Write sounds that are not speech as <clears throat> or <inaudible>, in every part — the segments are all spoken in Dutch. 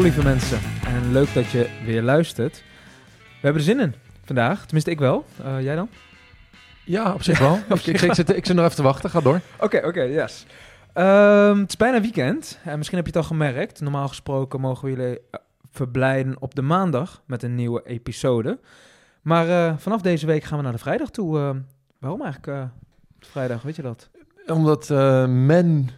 Hallo lieve mensen en leuk dat je weer luistert. We hebben er zin in vandaag, tenminste ik wel. Eh, jij dan? Ja, op zich wel. <laughs> ik, ik, ik, zit, ik zit nog even te wachten, ga door. Oké, oké, yes. Ehm, het is bijna weekend en misschien heb je het al gemerkt. Normaal gesproken mogen we jullie eh, verblijden op de maandag met een nieuwe episode. Maar eh, vanaf deze week gaan we naar de vrijdag toe. Eh, waarom eigenlijk vrijdag, weet je dat? Omdat men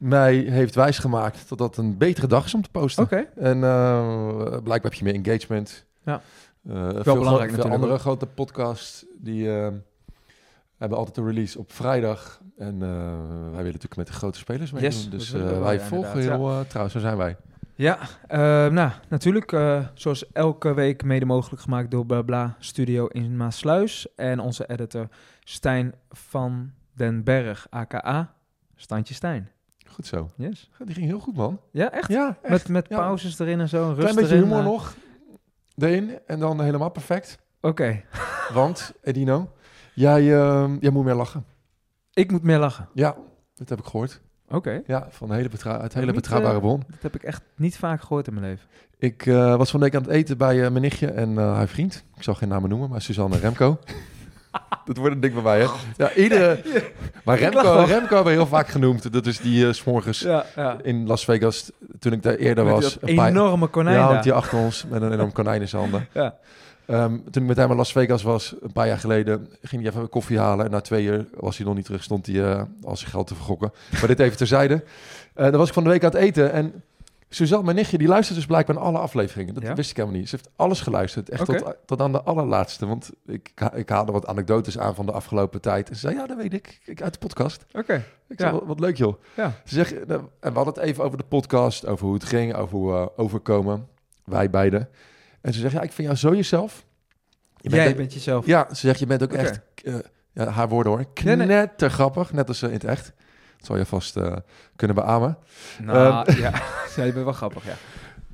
mij heeft wijsgemaakt dat dat een betere dag is om te posten. Oké. En eh, blijkbaar heb je meer engagement. Ja. Eh, belangrijk veel, veel natuurlijk andere grote podcasts die eh, hebben altijd een release op vrijdag. En wij willen natuurlijk met de grote spelers meedoen. Yes, dat dus wij wel, ja, volgen heel trouw, zo zijn wij. Ja, eh, nou natuurlijk, zoals elke week mede mogelijk gemaakt door Blabla Studio in Maasluis. En onze editor Stijn van den Berg, aka Standje Stijn. Goed zo. Yes. Die ging heel goed, man. Ja, echt? Ja, echt. Met, met ja. pauzes erin en zo, een Klein beetje erin. humor eh. nog erin en dan helemaal perfect. Oké, Want, Edino, jij, ehm, jij moet meer lachen. ik moet meer lachen. Ja, dat heb ik gehoord. Oké, Ja, van hele, betra uit hele niet, betrouwbare eh, bron. dat heb ik echt niet vaak gehoord in mijn leven. Ik eh, was van de week aan het eten bij mijn nichtje en haar vriend. Ik zal geen namen noemen, maar Suzanne Remco. <laughs> dat wordt een ding bij mij, hè? Ja, iedere... <laughs> Maar Remco. Remco hebben we heel vaak genoemd. Dat is die eh, 's morgens Ja, ja. in Las Vegas, toen ik daar eerder Met was. een enorme konijn Ja, die achter ons met een enorm konijn in zijn handen. Ja. Ehm, toen ik met hem in Las Vegas was, een paar jaar geleden, ging hij even koffie halen. En na twee uur was hij nog niet terug, stond hij eh, al zijn geld te vergokken. Maar dit even terzijde. Eh dan was ik van de week aan het eten en Suzanne, mijn nichtje, die luistert dus blijkbaar naar alle afleveringen. Dat Ja? wist ik helemaal niet. Ze heeft alles geluisterd, echt tot, tot aan de allerlaatste. Want ik, ik haalde wat anekdotes aan van de afgelopen tijd. En ze zei, ja, dat weet ik, ik uit de podcast. Oké, Ik Ja. zei, wat, leuk joh. ja. Ze zegt, eh, en we hadden het even over de podcast, over hoe het ging, over hoe we overkomen. Wij beiden. En ze zegt, ja, ik vind jou zo jezelf. Je Jij ook- bent jezelf. Ja, ze zegt, je bent ook echt, ja, haar woorden hoor, grappig, net als eh, in het echt. Dat zal je vast eh, kunnen beamen. Nou, Ehm. ja. <laughs> ja, je bent wel grappig, ja.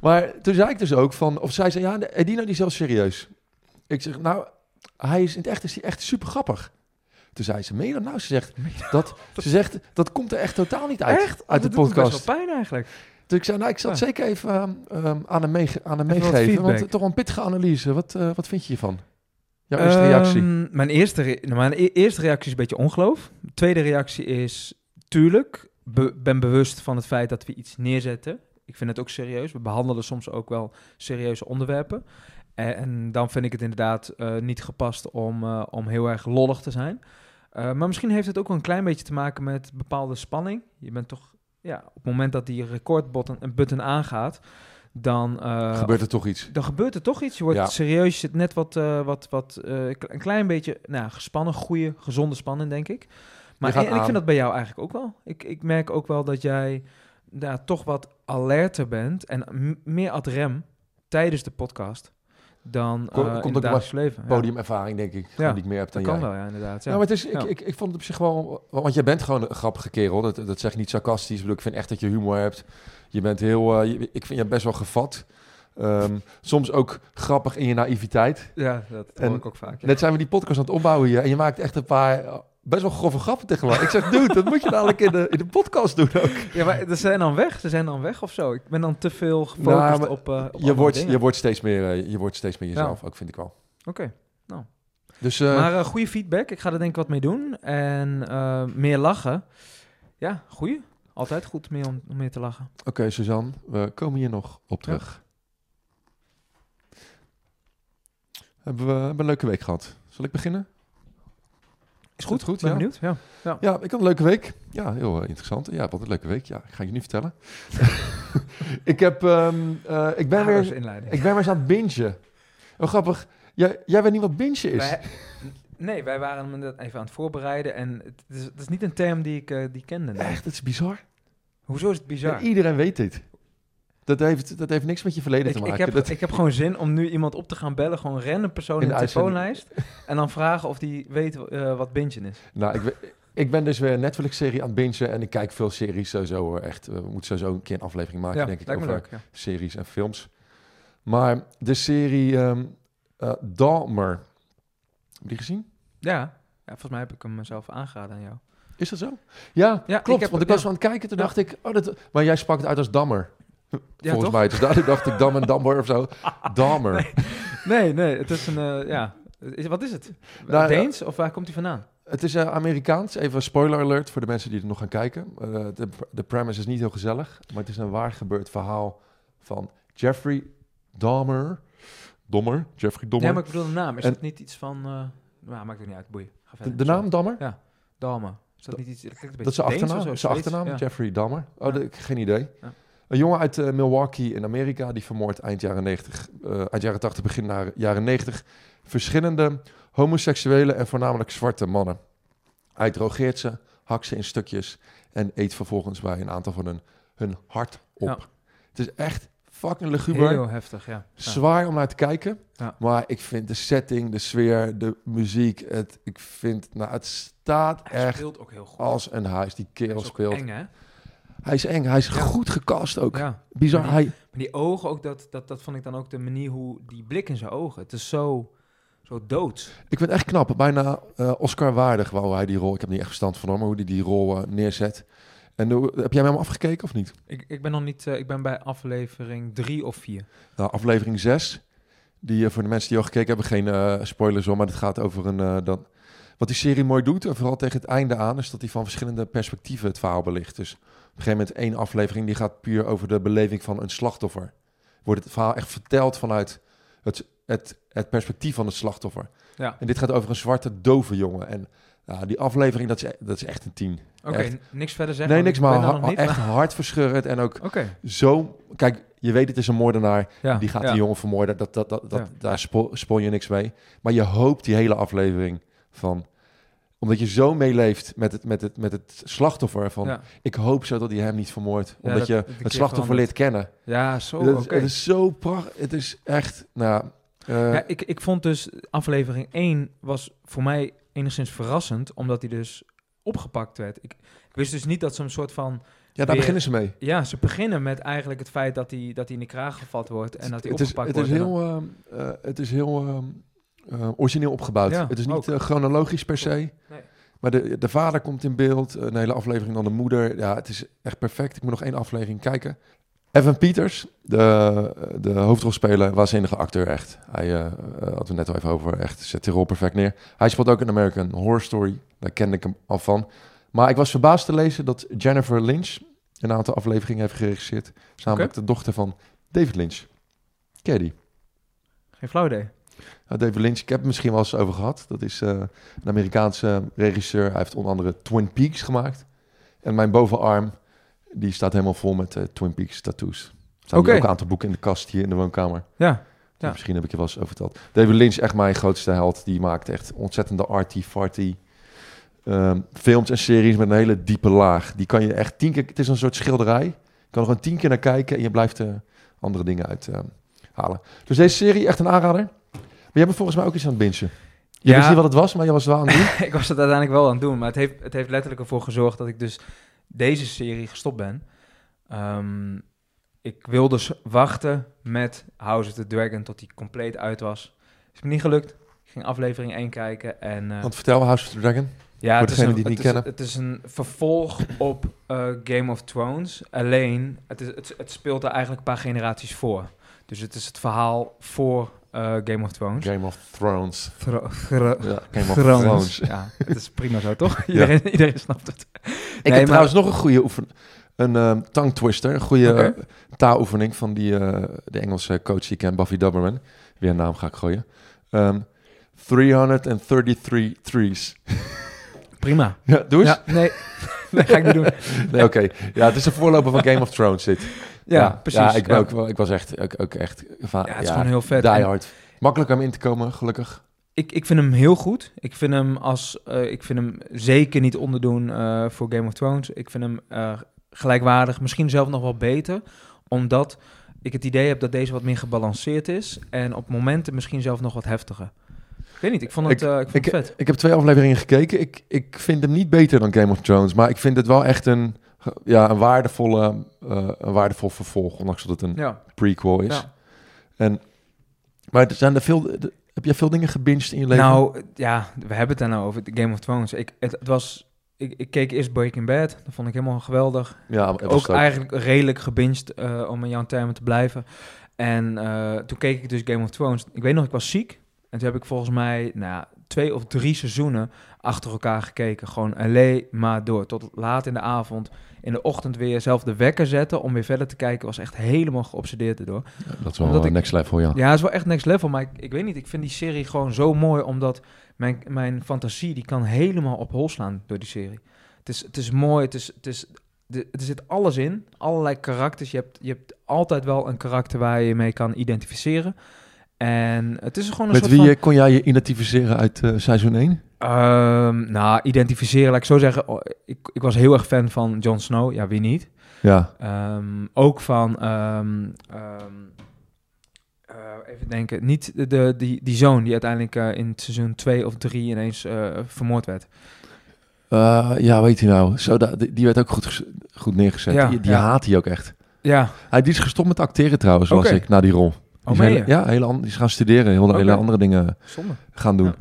Maar toen zei ik dus ook van, of zij zei, ja, Edino die is zelfs serieus. Ik zeg, nou, hij is in het echt, is hij echt super grappig. Toen zei ze, meen dat nou? Ze zegt, dat, ze zegt, dat komt er echt totaal niet uit, Echt? uit de Dat podcast. best wel pijn eigenlijk. Dus ik zei, nou, ik zal het Ja. zeker even ehm, ehm, aan hem, meege- aan hem meegeven. Want toch een pittige analyse. Wat, eh, wat vind je hiervan? Jouw eerste reactie? Mijn, eerste re- nou, mijn e- eerste reactie is een beetje ongeloof. Tweede reactie is, tuurlijk, be- ben bewust van het feit dat we iets neerzetten. Ik vind het ook serieus. We behandelen soms ook wel serieuze onderwerpen. En, en dan vind ik het inderdaad eh, niet gepast om, eh, om heel erg lollig te zijn. Eh, maar misschien heeft het ook wel een klein beetje te maken met bepaalde spanning. Je bent toch, ja, op het moment dat die recordbutton een button aangaat, dan... Gebeurt er toch iets? dan gebeurt er toch iets. Je wordt Ja. serieus, je zit net wat, wat, wat een klein beetje nou, gespannen, goede, gezonde spanning, denk ik. Maar en, en ik vind dat bij jou eigenlijk ook wel. Ik, ik merk ook wel dat jij ja, toch wat alerter bent en meer ad rem tijdens de podcast dan eh, komt ook leven. Ja, Podiumervaring, denk ik, gewoon die ik meer heb dan dat kan jij. wel, ja, inderdaad. Ja, Ja. maar het is, ik, Ja. ik, ik vond het op zich wel... Want jij bent gewoon een grappige kerel. Dat, dat zeg ik niet sarcastisch. Ik, bedoel, ik vind echt dat je humor hebt. Je bent heel... eh, je- ik vind je best wel gevat. Ehm, soms ook grappig in je naïviteit. ja, dat hoor En ik ook vaak. ja. Net zijn we die podcast aan het opbouwen hier. En je maakt echt een paar best wel grove grappen tegen mij. Ik zeg, dude, dat moet je dadelijk in de, in de podcast doen ook. Ja, maar ze zijn dan weg. Ze zijn dan weg of zo. Ik ben dan te veel gefocust Nou, maar op, op Je wordt, dingen. je, wordt steeds meer, eh, je wordt steeds meer jezelf, ook vind ik wel. Oké. Dus eh, Maar goede feedback. Ik ga er denk ik wat mee doen. En meer lachen. Ja, goeie. Altijd goed meer om, om meer te lachen. oké, Suzanne, we komen hier nog op terug. Hebben we hebben een leuke week gehad. Zal ik beginnen? Is goed, goed, ben ja. benieuwd. Ja. Ja, ik had een leuke week. Ja, heel eh, interessant. Ja, wat een leuke week. Ja, ik ga je niet vertellen. <laughs> ik, heb, ehm, eh, ik, ben weer, ik ben weer eens aan het bingen. Oh, grappig. Jij, jij weet niet wat bingen is? Wij- nee, wij waren hem even aan het voorbereiden. En het is, het is niet een term die ik eh, die kende. nee. Echt, het is bizar. Hoezo is het bizar? Ja, iedereen weet dit. Dat heeft, dat heeft niks met je verleden ik, te ik, maken. heb, dat, ik heb gewoon zin om nu iemand op te gaan bellen. Gewoon een random persoon in de telefoonlijst. En dan vragen of die weet eh, wat bingen is. nou, ik, ik ben dus weer een Netflix-serie aan het bingen en ik kijk veel series sowieso. hoor, Echt, we moeten sowieso een keer een aflevering maken, ja, denk ik, over leuk. Ja. series en films. Maar de serie eh, Dahmer, heb je die gezien? Ja. ja, volgens mij heb ik hem zelf aangeraden aan jou. Is dat zo? Ja, Ja, ik klopt. heb- want ik was ja. aan het kijken, toen dacht ik... Oh, dat, maar jij sprak het uit als Dammer. Ja, volgens toch? mij. Dus daar dacht ik Dam en Dammer of zo. <laughs> Dahmer. Nee, nee, het is een, eh, ja. Wat is het? Nou, Deens? Of waar komt hij vandaan? Het is eh, Amerikaans. Even een spoiler alert voor de mensen die er nog gaan kijken. Eh, de, de premise is niet heel gezellig, maar het is een waar gebeurd verhaal van Jeffrey Dahmer. Dommer, Jeffrey Dommer. Ja, maar ik bedoel de naam. Is En- dat niet iets van... nou, maakt het niet uit. Boeien. Ga de, verder. de naam Dahmer? Dahmer. Is dat niet iets... Dat, is zijn achternaam. Zijn achternaam, Ja. Jeffrey Dahmer. Oh, Ja. geen idee. Ja. Een jongen uit eh, Milwaukee in Amerika, die vermoordt eind jaren 90, eh, eind jaren 80, begin naar jaren 90, verschillende homoseksuele en voornamelijk zwarte mannen. Hij drogeert ze, hakt ze in stukjes en eet vervolgens bij een aantal van hun hun hart op. Ja. Het is echt fucking luguber. Heel heftig, ja. ja. Zwaar om naar te kijken. Ja. Maar ik vind de setting, de sfeer, de muziek, het, ik vind, nou, het staat Hij echt speelt ook heel goed. als een huis. Die kerel speelt. eng, hè? Hij is eng, hij is Ja. goed gecast ook. Ja. Bizar. Maar Hij, Maar die ogen ook, dat, dat, dat vond ik dan ook de manier hoe... Die blik in zijn ogen. Het is zo, zo doods. ik vind het echt knap. Bijna eh, Oscar waardig wou hij die rol. Ik heb niet echt verstand van maar hoe hij die rol eh, neerzet. En hoe- heb jij hem afgekeken of niet? Ik, ik ben nog niet... eh, ik ben bij aflevering drie of vier. Nou, aflevering 6. Die voor de mensen die al gekeken hebben, geen spoilers hoor, maar het gaat over een. dat, wat die serie mooi doet, en vooral tegen het einde aan, is dat hij van verschillende perspectieven het verhaal belicht. Dus een gegeven moment één aflevering die gaat puur over de beleving van een slachtoffer. Wordt het verhaal echt verteld vanuit het, het, het perspectief van het slachtoffer. Ja. En dit gaat over een zwarte dove jongen. En nou, die aflevering, dat is, e- dat is echt een tien. Oké, niks verder zeggen. nee, niks, ik maar ha- niet, echt maar- hartverscheurend en ook Oké, zo... Kijk, je weet het is een moordenaar. ja. Die gaat ja. die jongen vermoorden. Dat, dat, dat, dat. Daar spo, spoil je niks mee. Maar je hoopt die hele aflevering van... Omdat je zo meeleeft met het, met het, met het slachtoffer van... Ja. Ik hoop zo dat hij hem niet vermoordt. Omdat dat- je dat het slachtoffer leert kennen. Ja, zo, Dat oké. is, het is zo prachtig. Het is echt... Nou, eh, Ja, ik, ik vond dus aflevering 1 was voor mij enigszins verrassend, omdat hij dus opgepakt werd. Ik, ik wist dus niet dat ze een soort van... ja, daar weer- beginnen ze mee. Ja, ze beginnen met eigenlijk het feit dat hij, dat hij in de kraag gevat wordt en dat hij het is, opgepakt het is wordt. en dan- heel, ehm, eh, het is heel eh, origineel opgebouwd. Ja, het is niet eh, chronologisch per se. Nee. Maar de, de vader komt in beeld, een hele aflevering dan de moeder. Ja, het is echt perfect. Ik moet nog één aflevering kijken. Evan Peters, de, de hoofdrolspeler, waanzinnige acteur echt. Hij eh, eh, hadden we net al even over, echt zet die rol perfect neer. Hij speelt ook in American Horror Story, daar kende ik hem al van. Maar ik was verbaasd te lezen dat Jennifer Lynch een aantal afleveringen heeft geregisseerd. Samen met de dochter van David Lynch. Ken die? Geen flauw idee. Nou, David Lynch, ik heb het misschien wel eens over gehad. Dat is eh, een Amerikaanse regisseur. Hij heeft onder andere Twin Peaks gemaakt. En mijn bovenarm, die staat helemaal vol met eh, Twin Peaks tattoos. Er staan ook een aantal boeken in de kast hier in de woonkamer. Ja, Ja. Misschien heb ik je wel eens over verteld. David Lynch, echt mijn grootste held. Die maakt echt ontzettende arty-farty ehm, films en series met een hele diepe laag. Die kan je echt tien keer... Het is een soort schilderij. Je kan er gewoon tien keer naar kijken en je blijft er andere dingen uit eh, halen. Dus deze serie, echt een aanrader. Jij bent volgens mij ook iets aan het bingen. Je Ja. wist niet wat het was, maar je was het wel aan het doen. <laughs> ik was het uiteindelijk wel aan het doen, maar het heeft, het heeft letterlijk ervoor gezorgd dat ik dus deze serie gestopt ben. Ehm, ik wilde dus wachten met House of the Dragon tot die compleet uit was. Is me niet gelukt. Ik ging aflevering 1 kijken en... eh, Want vertel House of the Dragon. ja, voor het is, degenen een, die het niet is, kennen. het is een vervolg op eh, Game of Thrones. Alleen, het, is, het, het speelt er eigenlijk een paar generaties voor. Dus het is het verhaal voor eh, Game of Thrones. Game of Thrones. Thro- thro- Ja, Game of Thrones. Thrones. Ja, het is prima zo, toch? <laughs> Iedereen, iedereen snapt het. Ik Nee, heb maar- trouwens nog een goede oefen, een ehm tongue twister, een goede Oké. eh, taaloefening van die, eh, de Engelse coach die ik ken, Buffy Doberman. Weer een naam ga ik gooien. Ehm 333 threes. <laughs> Prima. Ja, doe eens. Ja, nee. <laughs> nee, ga ik niet doen. Nee, oké. Ja, het is een voorloper van Game of Thrones dit. Ja, precies. Ja, ik. Ook, ik was echt, ook, ook echt Ja, het is gewoon heel vet. Die hard. Makkelijk om in te komen, gelukkig. Ik, ik vind hem heel goed. Ik vind hem, als, eh, ik vind hem zeker niet onderdoen eh, voor Game of Thrones. Ik vind hem eh, gelijkwaardig, misschien zelf nog wel beter. Omdat ik het idee heb dat deze wat meer gebalanceerd is. En op momenten misschien zelf nog wat heftiger. Ik weet niet, ik vond het, ik vond het vet. Ik heb twee afleveringen gekeken. Ik, ik vind hem niet beter dan Game of Thrones, maar ik vind het wel echt een, ja, een, waardevolle, eh, een waardevol vervolg, ondanks dat het een Ja, prequel is. ja. En, maar er zijn er veel, heb jij veel dingen gebinged in je leven? Nou, ja, we hebben het daar nou over, de Game of Thrones. Ik, het, het was ik, ik keek eerst Breaking Bad. Dat vond ik helemaal geweldig. Ja, Ook eigenlijk redelijk gebinged, eh, om in jouw termen te blijven. En eh, toen keek ik dus Game of Thrones. Ik weet nog, ik was ziek. En toen heb ik volgens mij nou, twee of drie seizoenen achter elkaar gekeken. Gewoon alleen maar door. Tot laat in de avond. In de ochtend weer zelf de wekker zetten om weer verder te kijken. Was echt helemaal geobsedeerd erdoor. Dat is wel Omdat een ik- next level, ja. Ja, is wel echt next level. Maar ik, ik weet niet, ik vind die serie gewoon zo mooi. Omdat mijn, mijn fantasie, die kan helemaal op hol slaan door die serie. Het is, het is mooi, het is... Het is de, er zit alles in, allerlei karakters. Je hebt, je hebt altijd wel een karakter waar je je mee kan identificeren. En het is gewoon een Met soort wie van... eh, kon jij je identificeren uit eh, seizoen 1? Ehm, nou, identificeren, laat ik zo zeggen. Oh, ik, ik was heel erg fan van Jon Snow. Ja, wie niet? Ja. Ehm, ook van... ehm, eh, even denken. Niet de, de, die, die zoon die uiteindelijk eh, in seizoen 2 of 3 ineens eh, vermoord werd. Ja, weet je nou. Zo, die die werd ook goed, goed neergezet. Ja, die die ja. haat hij ook echt. Ja, Hij die is gestopt met acteren trouwens, was Oké. ik, na die rol. Die oh is hele-? Ja, hele die is gaan studeren. Heel, hele andere dingen Zonde. gaan doen. Ja.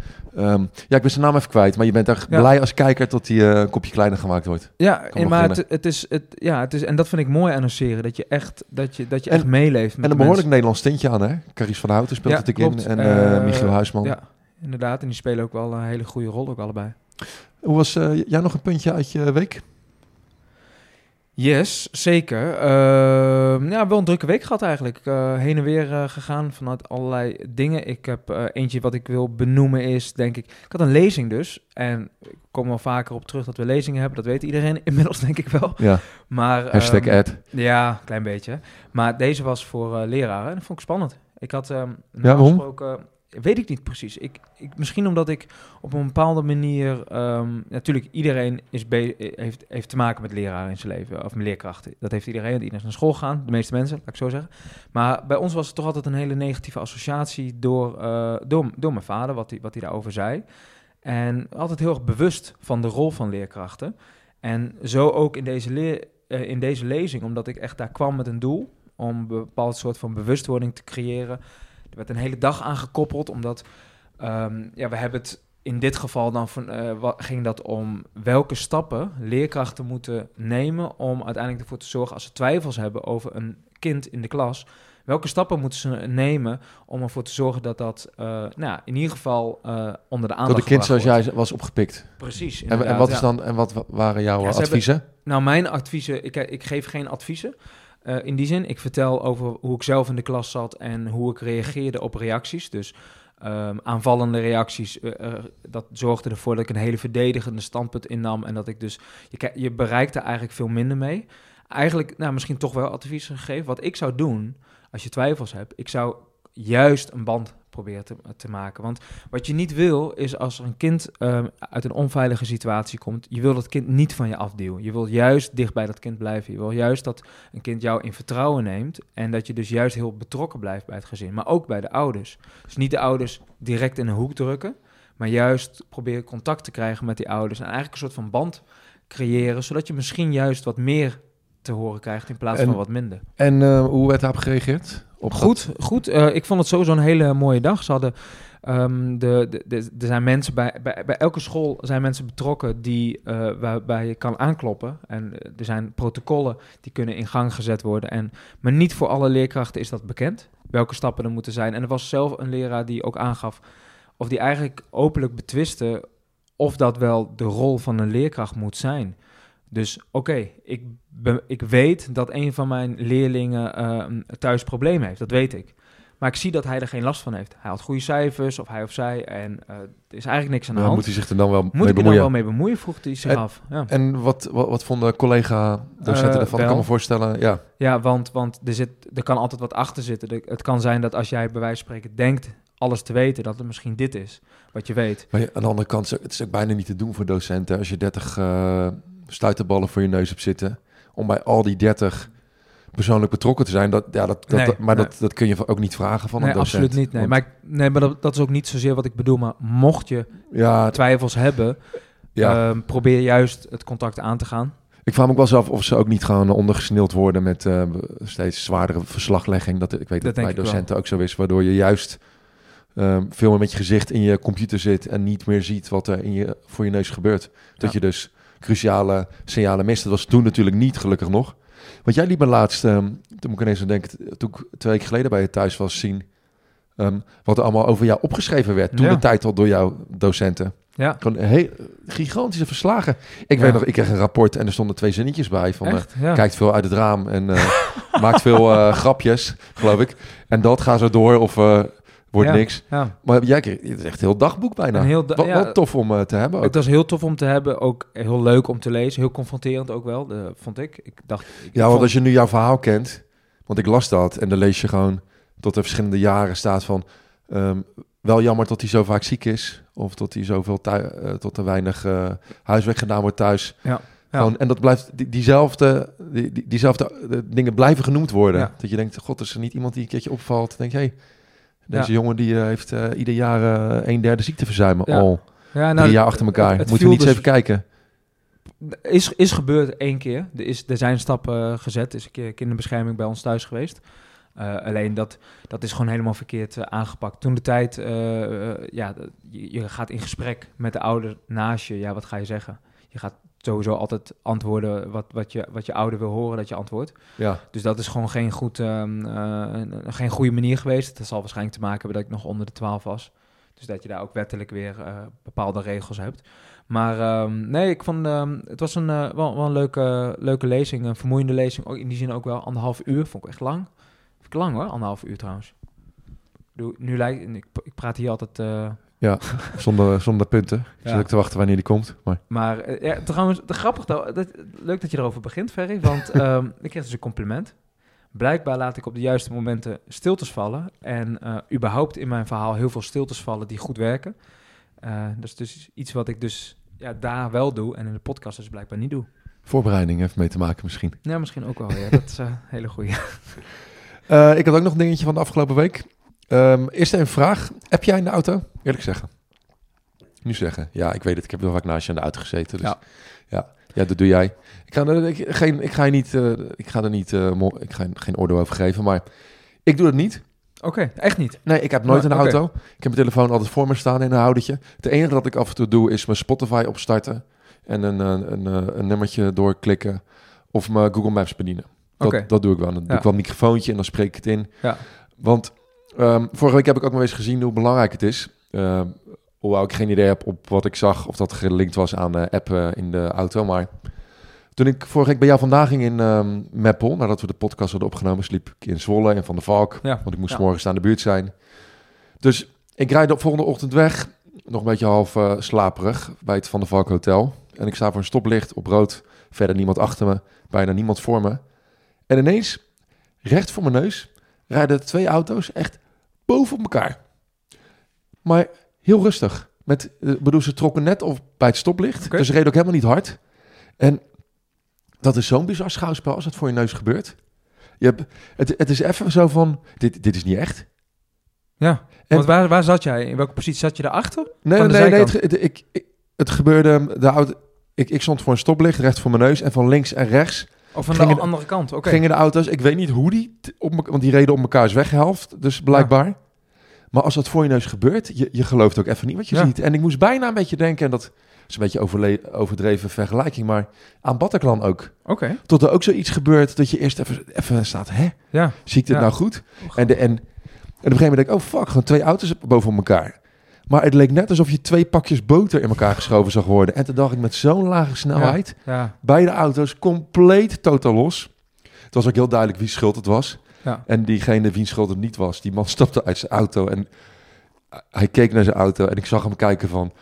Ja, ik ben zijn naam even kwijt. Maar je bent echt Ja. blij als kijker tot die eh, een kopje kleiner gemaakt wordt. Ja, en, maar het, het is, het, ja, het is, en dat vind ik mooi serie. Dat je echt, dat je, dat je En- echt meeleeft. met En een behoorlijk mensen. Nederlands tintje aan, hè? Caries van Houten speelt Ja, het in. klopt. En eh Eh, Michiel Huisman. Ja, inderdaad. En die spelen ook wel een hele goede rol, ook allebei. Hoe was jij nog een puntje uit je week? Yes, zeker. Ehm, ja, wel een drukke week gehad eigenlijk. Eh, heen en weer eh, gegaan vanuit allerlei dingen. Ik heb eh, eentje wat ik wil benoemen is, denk ik... Ik had een lezing dus. En ik kom wel vaker op terug dat we lezingen hebben. Dat weet iedereen <laughs> inmiddels, denk ik wel. Ja, Maar, hashtag ehm, ad. Ja, klein beetje. Maar deze was voor leraren en dat vond ik spannend. Ik had ehm waarom? Weet ik niet precies. Ik, ik, misschien omdat ik op een bepaalde manier... ehm, natuurlijk, iedereen is heeft, heeft te maken met leraren in zijn leven. Of met leerkrachten. Dat heeft iedereen. Iedereen is naar school gegaan. De meeste mensen, laat ik zo zeggen. Maar bij ons was het toch altijd een hele negatieve associatie... door, eh, door, mijn vader, wat hij wat daarover zei. En altijd heel erg bewust van de rol van leerkrachten. En zo ook in deze, eh, in deze lezing, omdat ik echt daar kwam met een doel om een bepaald soort van bewustwording te creëren. Er werd een hele dag aangekoppeld, omdat ehm, ja, we hebben het in dit geval dan van, eh, wa- ging dat om welke stappen leerkrachten moeten nemen om uiteindelijk ervoor te zorgen als ze twijfels hebben over een kind in de klas. Welke stappen moeten ze nemen om ervoor te zorgen dat dat uh, nou, ja, in ieder geval uh, onder de aandacht Door de kind zoals jij was opgepikt. Precies. En, wat, is dan, en wat waren jouw Ja, adviezen? Nou, mijn adviezen, ik, ik geef geen adviezen. Uh, in die zin, ik vertel over hoe ik zelf in de klas zat en hoe ik reageerde op reacties. Dus um, aanvallende reacties, uh, dat zorgde ervoor dat ik een hele verdedigende standpunt innam. En dat ik dus, je, je bereikte eigenlijk veel minder mee. Eigenlijk, nou, misschien toch wel adviezen gegeven. Wat ik zou doen, als je twijfels hebt, ik zou juist een band proberen te, te, maken. Want wat je niet wil, is als er een kind um, uit een onveilige situatie komt, je wil dat kind niet van je afduwen. Je wil juist dicht bij dat kind blijven. Je wil juist dat een kind jou in vertrouwen neemt en dat je dus juist heel betrokken blijft bij het gezin, maar ook bij de ouders. Dus niet de ouders direct in een hoek drukken, maar juist proberen contact te krijgen met die ouders en eigenlijk een soort van band creëren, zodat je misschien juist wat meer te horen krijgt in plaats En- van wat minder. En uh, hoe werd daarop gereageerd? Op Goed, goed. Uh, ik vond het sowieso een hele mooie dag. Ze hadden, um, de, de, de, er zijn mensen bij, bij, bij elke school zijn mensen betrokken die, uh, waarbij je kan aankloppen. En er zijn protocollen die kunnen in gang gezet worden. En, maar niet voor alle leerkrachten is dat bekend, welke stappen er moeten zijn. En er was zelf een leraar die ook aangaf, of die eigenlijk openlijk betwiste of dat wel de rol van een leerkracht moet zijn. Dus oké, okay, ik, ik weet dat een van mijn leerlingen uh, thuis problemen heeft. Dat weet ik. Maar ik zie dat hij er geen last van heeft. Hij had goede cijfers, of hij of zij. En uh, er is eigenlijk niks aan de ja, hand. Moet hij zich er dan wel moet mee ik bemoeien? er dan wel mee bemoeien, vroeg hij zich en, af. Ja, en wat, wat, wat vonden collega-docenten Uh, ervan? Ik kan me voorstellen, ja. ja want, want er, zit, er kan altijd wat achter zitten. Er- het kan zijn dat als jij bij wijze van spreken denkt alles te weten, dat het misschien dit is wat je weet. Maar ja, aan de andere kant, het is ook bijna niet te doen voor docenten als je 30 uh, stuiterballen voor je neus hebt zitten. Om bij al die 30 persoonlijk betrokken te zijn. Dat, ja, dat, dat, Nee, dat- maar nee. dat, dat kun je ook niet vragen van nee, een docent. absoluut niet. Nee, Want- maar, ik- nee, maar dat, dat is ook niet zozeer wat ik bedoel. Maar mocht je ja, twijfels hebben, ja. ehm, probeer juist het contact aan te gaan. ik vraag me ook wel eens af of ze ook niet gaan ondergesneeld worden met eh, steeds zwaardere verslaglegging. Dat, ik weet dat, bij docenten ook zo is, waardoor je juist ehm, veel meer met je gezicht in je computer zit en niet meer ziet wat er in je, voor je neus gebeurt. Dat Ja. je dus, cruciale signalen mist. Dat was toen natuurlijk niet, gelukkig nog. Want jij liet me laatst, ehm, toen moet ik ineens aan denken, toen ik twee weken geleden bij je thuis was, zien ehm, wat er allemaal over jou opgeschreven werd. Toen Ja. de tijd al door jouw docenten. Ja, Gewoon heel gigantische verslagen. Ik Ja. weet nog, ik kreeg een rapport en er stonden twee zinnetjes bij van... eh, echt? Ja. kijkt veel uit het raam en eh, <laughs> maakt veel eh, grapjes, geloof ik. En dat gaat zo door of eh, wordt Ja. niks. ja. Maar jij kreeg het is echt een heel dagboek bijna. Een heel da- wat, tof om eh, te hebben ook. Het was heel tof om te hebben, ook heel leuk om te lezen, heel confronterend ook wel, de, vond ik. Ik dacht, ik Ja, want vond- als je nu jouw verhaal kent, want ik las dat en dan lees je gewoon tot er verschillende jaren staat van ehm, wel jammer dat hij zo vaak ziek is of dat hij zoveel eh, tot er weinig eh, huiswerk gedaan wordt thuis. Ja, ja. Gewoon, en dat blijft die, diezelfde, die, die- diezelfde dingen blijven genoemd worden. Ja. Dat je denkt, god, is er niet iemand die een keertje opvalt? Denk je, hey, deze jongen die eh, heeft eh, ieder jaar eh, een derde ziekteverzuimen al ja, drie jaar achter elkaar. het- het Moeten we niet eens dus- even kijken? Is, is gebeurd één keer. Er, is, er zijn stappen gezet. Er is een keer kinderbescherming bij ons thuis geweest. Alleen dat, dat is gewoon helemaal verkeerd aangepakt. Toen de tijd, ja, je, je gaat in gesprek met de ouder naast je. Ja, wat ga je zeggen? Je gaat sowieso altijd antwoorden wat, wat, je, wat je ouder wil horen dat je antwoordt. Ja, Dus dat is gewoon geen, goed, ehm, eh, een- geen goede manier geweest. Dat zal waarschijnlijk te maken hebben dat ik nog onder de 12 was. Dus dat je daar ook wettelijk weer eh, bepaalde regels hebt. Maar ehm, nee, ik vond ehm, het was een, eh, wel, wel een leuke, leuke lezing. Een vermoeiende lezing. Ook in die zin ook wel anderhalf uur. Vond ik echt lang. Vind ik lang hoor, anderhalf uur trouwens. Nu lijkt, ik, ik praat hier altijd eh, zonder, zonder punten. Ik Ja. zit ook te wachten wanneer die komt. Maar Maar eh, ja, trouwens, de grappig dat, leuk dat je erover begint, Ferry. Want <laughs> ehm, ik kreeg dus een compliment. Blijkbaar laat ik op de juiste momenten stiltes vallen. En eh, überhaupt in mijn verhaal heel veel stiltes vallen die goed werken. Eh, dat is dus iets wat ik dus ja, daar wel doe en in de podcast dus blijkbaar niet doe. voorbereiding heeft mee te maken misschien. Ja, misschien ook wel. Ja, dat is een <laughs> hele goede. <laughs> Ik had ook nog een dingetje van de afgelopen week. Ehm eerst een vraag. Heb jij in de auto? Eerlijk zeggen. Nu zeggen. Ja, ik weet het. Ik heb heel vaak naast je in de auto gezeten. Dus ja. Ja. ja, dat doe jij. Ik ga er, ik, geen, ik ga je niet, eh, ik ga er niet, eh, mo- ik ga geen oordeel over geven, maar ik doe het niet. Oké, echt niet. Nee, ik heb nooit Maar, een auto. Ik heb mijn telefoon altijd voor me staan in een houdertje. Het enige dat ik af en toe doe is mijn Spotify opstarten en een, een, een, eh, een nummertje doorklikken of mijn Google Maps bedienen. Dat, dat doe ik wel. Dan doe ik wel een microfoontje en dan spreek ik het in. Ja. Want ehm, vorige week heb ik ook nog eens gezien hoe belangrijk het is. Ehm, hoewel ik geen idee heb op wat ik zag of dat gelinkt was aan de app eh, in de auto. Maar toen ik vorige week bij jou vandaag ging in ehm Meppel, nadat we de podcast hadden opgenomen, sliep ik in Zwolle en Van de Valk. Ja. Want ik moest Ja. morgen aan de buurt zijn. Dus ik rijd de volgende ochtend weg. Nog een beetje half eh, slaperig bij het Van de Valk Hotel. En ik sta voor een stoplicht op rood. Verder niemand achter me. Bijna niemand voor me. En ineens, recht voor mijn neus, rijden twee auto's echt boven op elkaar. Maar heel rustig. Met, eh, bedoel, ze trokken net op bij het stoplicht. Dus ze reden ook helemaal niet hard. En dat is zo'n bizar schouwspel als het voor je neus gebeurt. Je hebt, het, het is even zo van, dit, dit is niet echt. Ja, En- want waar, waar zat jij? In welke positie zat je daarachter? Nee, nee, nee. Het, ik, ik- het gebeurde, de auto, ik, ik stond voor een stoplicht, recht voor mijn neus. En van links en rechts Of van Gingen de de- andere kant? Oké. gingen de auto's. Ik weet niet hoe die, op, want die reden op mekaars weghelft, dus blijkbaar. Maar als dat voor je neus gebeurt, je, je gelooft ook even niet wat je Ja. ziet. En ik moest bijna een beetje denken, en dat is een beetje overdreven vergelijking, maar aan Bataclan ook. Oké, Tot er ook zoiets gebeurt dat je eerst even, even staat, hè, ja. zie ik dit Ja. nou goed? En, de, en, en op een gegeven moment denk ik, oh fuck, gewoon twee auto's boven op elkaar. Maar het leek net alsof je twee pakjes boter in elkaar geschoven zag worden. En toen dacht ik met zo'n lage snelheid, Ja, beide auto's compleet totaal los. Het was ook heel duidelijk wie schuld het was. ja. En diegene wiens schuld het niet was, die man <laughs> stapte uit zijn auto en hij keek naar zijn auto en ik zag hem kijken van,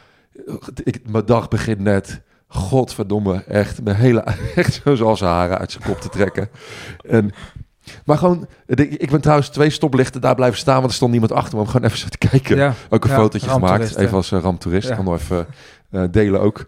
ik, mijn dag begint net. Godverdomme, echt, mijn hele, <laughs> echt zo zoals haren uit zijn kop te trekken. En, maar gewoon, ik ben trouwens twee stoplichten daar blijven staan, want er stond niemand achter me om gewoon even zo te kijken. ja. Ook een Ja, fotootje gemaakt, even als uh, ramptoerist. Ja. Kan nog even eh, delen ook.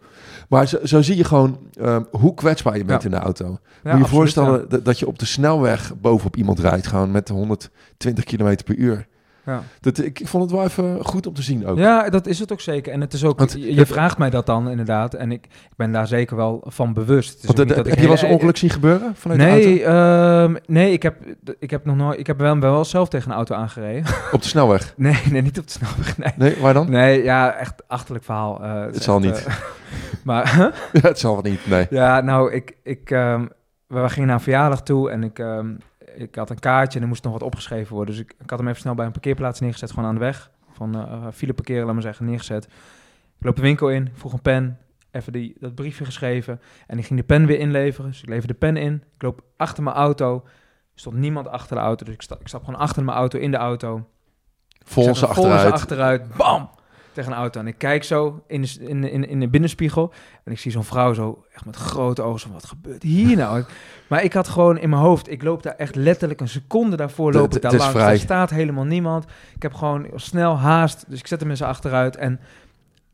Maar zo, zo zie je gewoon eh, hoe kwetsbaar je bent in de auto. Moet je je absoluut, voorstellen dat je op de snelweg bovenop iemand rijdt, gewoon met 120 km per uur. Ja. Dat, ik, ik vond het wel even goed om te zien ook. Ja, dat is het ook zeker. En het is ook, Want- je, je vraagt mij dat dan inderdaad. En ik, ik ben daar zeker wel van bewust. Niet dat heb ik je wel eens een ongeluk zien gebeuren vanuit de Nee, ehm, nee ik, heb, ik heb nog nooit. Ik heb wel, wel zelf tegen een auto aangereden. auto? <laughs> Op de snelweg? <laughs> nee, nee, niet op de snelweg. Nee, Nee, waar dan? nee ja, echt achterlijk verhaal. Eh, Het zal echt, niet. eh, <laughs> Maar Ja, het zal wel niet, nee. ja, nou, ik, ik, ehm, we gingen naar een verjaardag toe en ik, ehm, ik had een kaartje en er moest nog wat opgeschreven worden. Dus ik, ik had hem even snel bij een parkeerplaats neergezet, gewoon aan de weg. Van eh file parkeren, laat maar zeggen, neergezet. Ik loop de winkel in, vroeg een pen, even die, dat briefje geschreven. En ik ging de pen weer inleveren, dus ik leverde de pen in. Ik loop achter mijn auto, er stond niemand achter de auto, dus ik, sta, ik stap gewoon achter mijn auto in de auto. Vol vol achteruit. achteruit, bam, tegen een auto. En ik kijk zo in de, in, in, in de binnenspiegel en ik zie zo'n vrouw zo echt met grote ogen, zo, wat gebeurt hier <laughs> nou? maar ik had gewoon in mijn hoofd, ik loop daar echt letterlijk een seconde daarvoor loop ik daar langs. Er staat helemaal niemand. Ik heb gewoon snel haast, dus ik zet hem in zijn achteruit en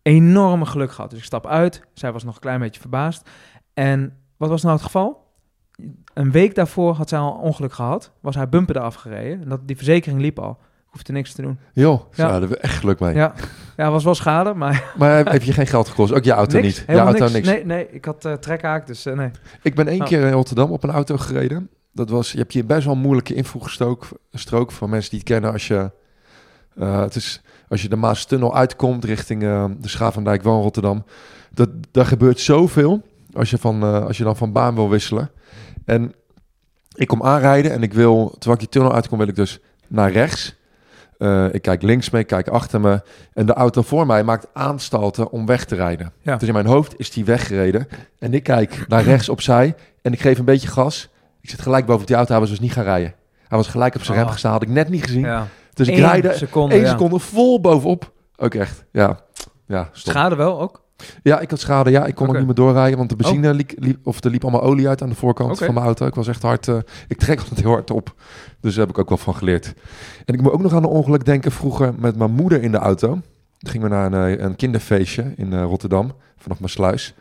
enorme geluk gehad. Dus ik stap uit, zij was nog een klein beetje verbaasd. En wat was nou het geval? Een week daarvoor had zij al een ongeluk gehad, was haar bumper eraf gereden. En dat, die verzekering liep al. Ik hoefde niks te doen. Joh, Ja. daar hebben we echt geluk mee. Ja, ja was wel schade, maar Maar heb je geen geld gekost? Ook je auto niks, niet? Je auto niks. niks. Nee, nee, ik had eh trekhaak, dus eh, nee. Ik ben één Oh. keer in Rotterdam op een auto gereden. Dat was, je hebt hier best wel een moeilijke invoegstrook strook van mensen die het kennen als je, eh, het is, als je de Maastunnel uitkomt richting eh, de Schavendijk, in Rotterdam. Dat, daar gebeurt zoveel als je, van, als je dan van baan wil wisselen. En ik kom aanrijden en ik wil, terwijl ik die tunnel uitkom, wil ik dus naar rechts. Eh, ik kijk links mee, ik kijk achter me. En de auto voor mij maakt aanstalten om weg te rijden. Ja. Dus in mijn hoofd is die weggereden. En ik kijk naar rechts <laughs> opzij en ik geef een beetje gas. Ik zit gelijk boven die auto, hij was dus niet gaan rijden. Hij was gelijk op zijn rem Oh. gestaan, had ik net niet gezien. Ja. Dus ik Eén rijde seconde, één ja. seconde vol bovenop. Ook echt, ja. Ja. Schade wel ook? Ja, ik had schade. Ja, ik kon Oké. ook niet meer doorrijden, want de benzine liep, liep, of er liep allemaal olie uit aan de voorkant van mijn auto. Ik was echt hard, eh, ik trek altijd heel hard op. Dus daar heb ik ook wel van geleerd. En ik moet ook nog aan een ongeluk denken vroeger met mijn moeder in de auto. Toen gingen we naar een, eh, een kinderfeestje in eh, Rotterdam, vanaf mijn sluis.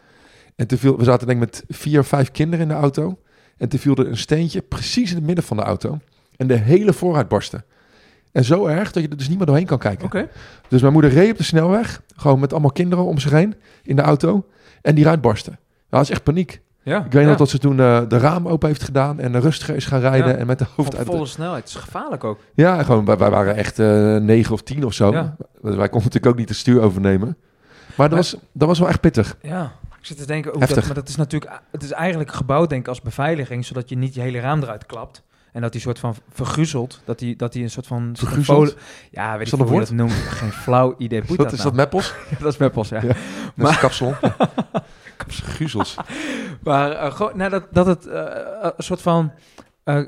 En toen viel, we zaten denk ik met vier of vijf kinderen in de auto. En toen viel er een steentje precies in het midden van de auto. En de hele voorruit barstte. En zo erg dat je er dus niet meer doorheen kan kijken. Oké. Dus mijn moeder reed op de snelweg, gewoon met allemaal kinderen om zich heen in de auto. En die ruit barstte. Ja, dat is echt paniek. Ja. Ik weet ja. nog dat ze toen eh, de raam open heeft gedaan en rustiger is gaan rijden Ja. en met de hoofd uit. volle snelheid. Het is gevaarlijk ook. Ja, gewoon, wij, wij waren echt eh negen of tien of zo. Ja. Dus wij konden natuurlijk ook niet het stuur overnemen. Maar dat, Maar- was, dat was wel echt pittig. Ja. Ik zit te denken, hoe Heftig. dat, maar dat is natuurlijk, het is eigenlijk gebouwd denk ik als beveiliging, zodat je niet je hele raam eruit klapt. En dat die soort van verguzelt, dat die, dat die een soort van... Ja, weet Is ik hoe je dat noemt. Geen flauw idee. Wat dat is nou? dat meppels? <laughs> dat is Meppels, ja. Ja. Maar- is kapsel. Guzels. Maar eh, gewoon, nou, dat, dat het eh, een soort van... eh,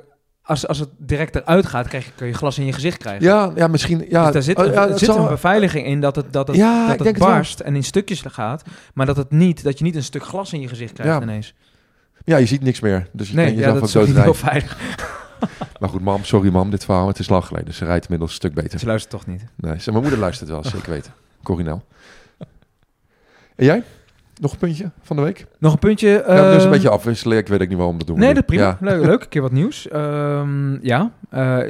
als, als het direct eruit gaat, krijg je, kun je glas in je gezicht krijgen. Ja, ja, misschien. Ja, dus daar zit, oh, ja, er zit zal- een beveiliging in dat het, dat het, Ja, dat het barst en in stukjes gaat. Maar dat, het niet, dat je niet een stuk glas in je gezicht krijgt Ja. ineens. Ja, je ziet niks meer. Dus je Nee, kan ja, dat is ook niet heel veilig. <laughs> Maar goed, mam, sorry mam, dit verhaal. Het is lang geleden. Ze rijdt inmiddels een stuk beter. Ze luistert toch niet. Nee, ze- mijn moeder luistert wel, <laughs> zeker weten. Corinel. En jij? Nog een puntje van de week? Nog een puntje. ja, dus een ehm, beetje afwisselen. Ik weet ook niet waarom dat doen. Nee, dat prima. Ja. Leuk, leuk. <laughs> Een keer wat nieuws. Ehm, ja, eh,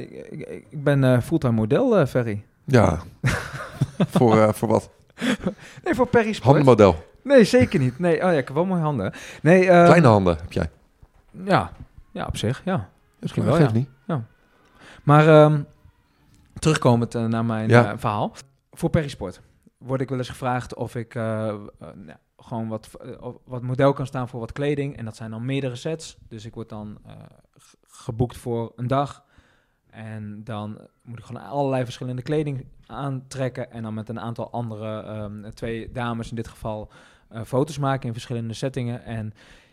ik, ben eh, fulltime model, eh, Ferry. Ja. voor, voor wat? Nee, voor Perry Sport. Handenmodel. Nee, zeker niet. Nee, oh ja, ik heb wel mooie handen. Nee, ehm, Kleine handen heb jij. Ja, ja, op zich, ja. Misschien Dat wel, geeft ja. niet. Maar ehm, terugkomend eh, naar mijn Ja. eh, verhaal. Voor Perisport word ik wel eens gevraagd of ik eh, nou, gewoon wat, wat model kan staan voor wat kleding. En dat zijn dan meerdere sets. Dus ik word dan ge- geboekt voor een dag. En dan moet ik gewoon allerlei verschillende kleding aantrekken. En dan met een aantal andere, ehm, twee dames in dit geval, foto's maken in verschillende settingen. En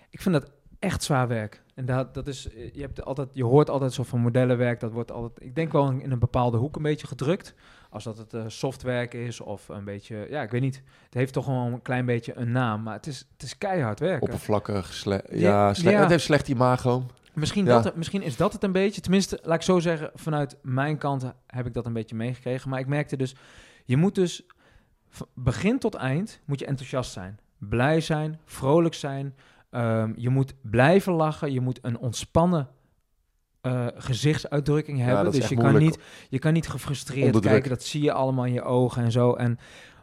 ik vind dat echt zwaar werk. En dat, dat is, eh, je, hebt altijd, je hoort altijd zo van modellenwerk. Dat wordt altijd, ik denk wel in een bepaalde hoek een beetje gedrukt. Als dat het eh softwerk is of een beetje, ja, ik weet niet. Het heeft toch gewoon een klein beetje een naam. Maar het is, het is keihard werken. Oppervlakkig. Ja, ja, sle ja. het heeft slecht imago. Misschien, Ja. dat, misschien is dat het een beetje. Tenminste, laat ik zo zeggen, vanuit mijn kant heb ik dat een beetje meegekregen. Maar ik merkte dus, je moet dus begin tot eind moet je enthousiast zijn. Blij zijn, vrolijk zijn. Ehm, je moet blijven lachen. Je moet een ontspannen eh, gezichtsuitdrukking hebben. dus je kan, niet, je kan niet gefrustreerd kijken. Dat zie je allemaal in je ogen en zo. En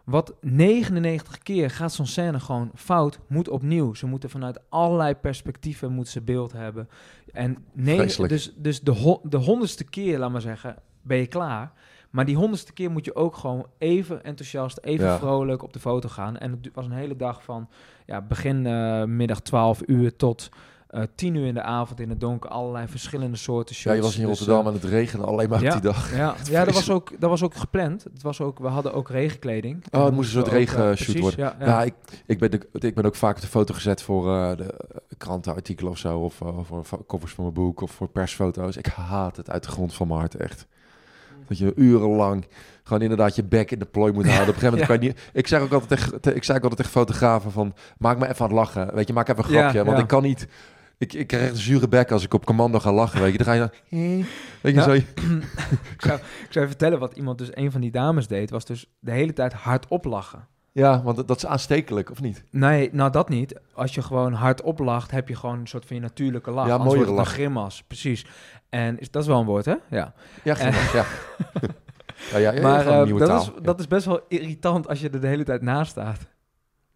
wat 99 keer gaat zo'n scène gewoon fout, moet opnieuw. Ze moeten vanuit allerlei perspectieven moeten ze beeld hebben. En Vreselijk. dus, dus de, ho- de honderdste keer, laat maar zeggen, ben je klaar. Maar die honderdste keer moet je ook gewoon even enthousiast, even Ja. vrolijk op de foto gaan. En het was een hele dag van ja, begin eh, middag 12 uur tot eh 10 uur in de avond in het donker. Allerlei verschillende soorten Ja, shirts. je was in Dus, Rotterdam eh, en het regende alleen maar ja. die dag. ja, <laughs> ja dat, was ook, dat was ook gepland. Het was ook, we hadden ook regenkleding. Oh, het moest een soort eh, regenshoot worden. Ja, ja. Ja, ik, ik, ben de, ik ben ook vaak op de foto gezet voor eh, de krantenartikelen of zo. Of eh, voor covers van mijn boek of voor persfoto's. Ik haat het uit de grond van mijn hart, echt. Dat je urenlang gewoon inderdaad je bek in de plooi moet houden. Op een gegeven moment kan je niet... Ik zeg ook altijd tegen, te- ik zei ook altijd tegen fotografen van... Maak me even aan het lachen. Weet je, maak even een Ja, grapje. want ja. ik kan niet... Ik, ik krijg een zure bek als ik op commando ga lachen. Weet je, dan ga je dan... <laughs> Weet je, zo... <clears throat> ik, zou, ik zou je vertellen wat iemand dus, een van die dames deed, was dus de hele tijd hardop lachen. Ja, want dat, is aanstekelijk, of niet? Nee, nou dat niet. Als je gewoon hardop lacht, heb je gewoon een soort van je natuurlijke lach. Ja, een lach. grimas, precies. En is, dat is wel een woord, hè? Ja. Ja, <laughs> ja. ja, ja, ja, maar eh, dat, taal. is, dat is best wel irritant als je er de hele tijd naast staat.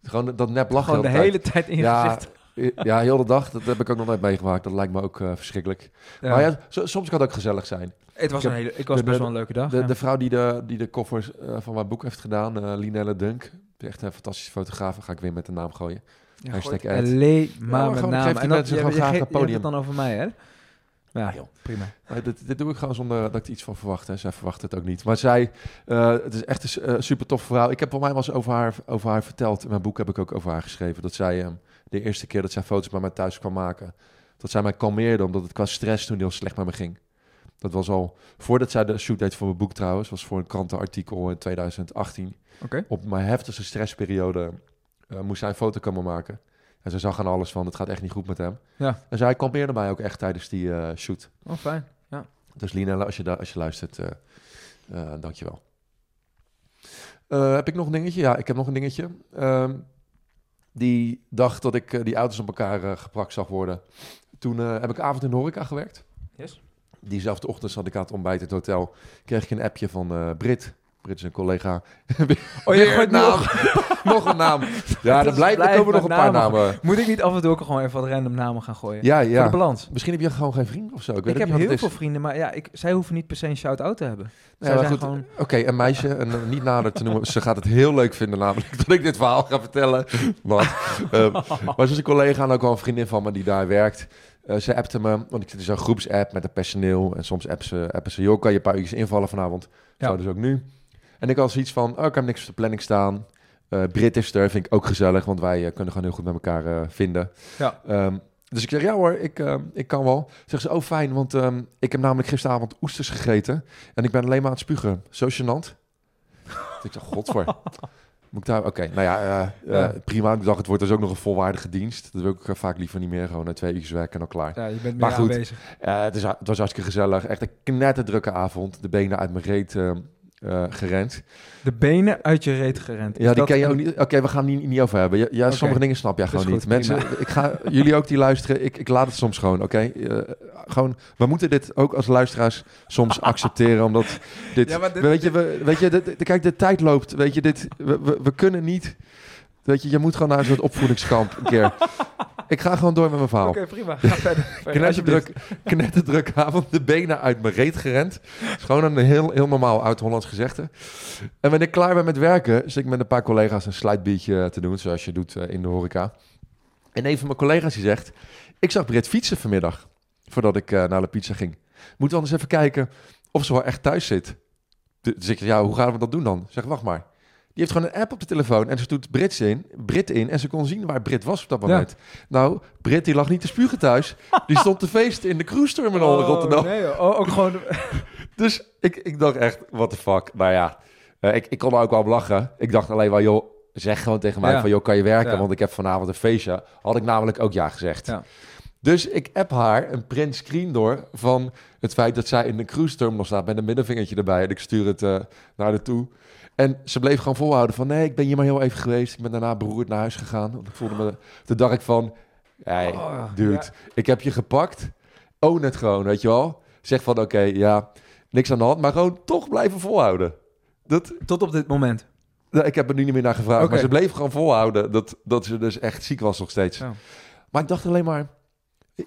Gewoon dat nep lachen Gewoon de hele tijd. in je Ja, gezicht. Ja, heel de dag. Dat heb ik ook nog nooit meegemaakt. Dat lijkt me ook eh, verschrikkelijk. Ja. Maar ja, so- soms kan het ook gezellig zijn. het was ik een hele, ik was de- best wel een leuke dag. De, ja. de vrouw die de, die de koffers eh, van mijn boek heeft gedaan, Linelle Dunk. Echt een fantastische fotograaf. Ga ik weer met de naam gooien. Ja, hashtag alleen Ja, maar met naam. En dat, mensen je, je, je hebt het dan over mij, hè? Ja, joh. prima. Dit, dit doe ik gewoon zonder dat ik er iets van verwacht. Hè. Zij verwacht het ook niet. Maar zij, eh, het is echt een eh, super tof vrouw. Ik heb voor mij wel eens over haar, over haar verteld. In mijn boek heb ik ook over haar geschreven. Dat zij eh, de eerste keer dat zij foto's bij mij thuis kwam maken, dat zij mij kalmeerde omdat het qua stress toen heel slecht met me ging. Dat was al voordat zij de shoot deed voor mijn boek trouwens. Was voor een krantenartikel in 2018. Oké. Op mijn heftigste stressperiode eh, moest zij een foto komen maken. En ze zag aan alles van, het gaat echt niet goed met hem. Ja. En zij kalmeerde mij ook echt tijdens die eh, shoot. Oh, fijn. Dus Lina, als je, als je luistert, eh eh dankjewel. Heb ik nog een dingetje? Ja, ik heb nog een dingetje. Ehm, die dag dat ik die auto's op elkaar geplakt zag worden, toen heb ik avond in de horeca gewerkt. Yes. Diezelfde ochtend zat ik aan het ontbijt in het hotel. Kreeg ik een appje van Brit. Brit is een collega. <laughs> Oh, je gooit naam. nog. <laughs> nog een naam. Ja, er, Dus blijft, er komen nog een paar namen. Moet ik niet af en toe ook gewoon even wat random namen gaan gooien? Ja, Voor de ja. balans. Misschien heb je gewoon geen vrienden of zo. Ik, weet Ik heb niet heel veel is. vrienden, maar ja, ik, zij hoeven niet per se een shout-out te hebben. Ja, zijn gewoon... Oké, een meisje, en eh, niet nader te noemen. Ze gaat het heel leuk vinden namelijk dat ik dit verhaal ga vertellen. Maar, <laughs> eh, maar ze is een collega en ook wel een vriendin van me die daar werkt. Eh, ze appte me, want ik zit in zo'n groepsapp met het personeel. En soms appen ze, appen ze, joh, kan je een paar uurtjes invallen vanavond? Ja. Zo dus ook nu. En ik had zoiets van, oh, ik heb niks op de planning staan. Eh Brit is er, vind ik ook gezellig, want wij eh, kunnen gewoon heel goed met elkaar eh, vinden. Ja. Ehm, dus ik zeg, ja hoor, ik, eh, ik kan wel. Zeg ze, oh fijn, want ehm, ik heb namelijk gisteravond oesters gegeten. En ik ben alleen maar aan het spugen. Zo gênant. <laughs> Ik dacht, godver. Moet ik daar... Oké, nou ja, Ja. prima. Ik dacht, het wordt dus ook nog een volwaardige dienst. Dat wil ik vaak liever niet meer. Gewoon na twee uurtjes werken en al klaar. Ja, je bent Maar goed. aanwezig. Het, is, het was hartstikke gezellig. Echt een knetterdrukke avond. De benen uit mijn reet eh, gerend. De benen uit je reet gerend. Is Ja, die ken je ook niet. Oké, we gaan niet, niet over hebben. Ja, sommige dingen snap jij gewoon goed, niet. Mensen, ik ga <laughs> jullie ook die luisteren. Ik, ik laat het soms gewoon, oké? Eh, gewoon, we moeten dit ook als luisteraars soms <laughs> accepteren, omdat dit, Ja, maar dit- weet je, we, weet je, dit- kijk, de tijd loopt. Weet je, dit, we, we, we kunnen niet. Weet je, je moet gewoon naar een soort opvoedingskamp een keer. <laughs> Ik ga gewoon door met mijn verhaal. Oké, prima. Ga <laughs> verder. Knetterdruk, knetterdruk avond, de benen uit mijn reet gerend. is gewoon een heel, heel normaal oud-Hollands gezegde. En wanneer ik klaar ben met werken, zit ik met een paar collega's een sluitbiertje te doen, zoals je doet eh, in de horeca. En een van mijn collega's die zegt, ik zag Brit fietsen vanmiddag, voordat ik eh, naar de pizza ging. Moeten we anders even kijken of ze wel echt thuis zit. Dus ik zeg, ja, hoe gaan we dat doen dan? Zeg, wacht maar. Die heeft gewoon een app op de telefoon en ze doet Brits in, Brit in en ze kon zien waar Brit was op dat Ja. moment. Nou, Brit die lag niet te spugen thuis. Die stond te feesten in de cruise terminal in Oh, Rotterdam. Nee, oh, ook gewoon... <laughs> Dus ik, ik dacht echt, what the fuck. Nou ja, eh, ik, ik kon er ook wel lachen. Ik dacht alleen wel, joh, zeg gewoon tegen mij Ja. van, joh, kan je werken? Ja. Want ik heb vanavond een feestje. Had ik namelijk ook ja gezegd. Dus ik app haar een print screen door van het feit dat zij in de cruise terminal staat met een middenvingertje erbij. En ik stuur het eh, naar haar toe. En ze bleef gewoon volhouden van, nee, ik ben hier maar heel even geweest. Ik ben daarna beroerd naar huis gegaan. Want ik voelde me, toen dacht ik van, hey, Oh, dude, ja. ik heb je gepakt. Own het gewoon, weet je wel. Zeg van, oké, ja, niks aan de hand. Maar gewoon toch blijven volhouden. Dat, Tot op dit moment. nou, ik heb er nu niet meer naar gevraagd. Maar ze bleef gewoon volhouden dat, dat ze dus echt ziek was nog steeds. Ja. Maar ik dacht alleen maar...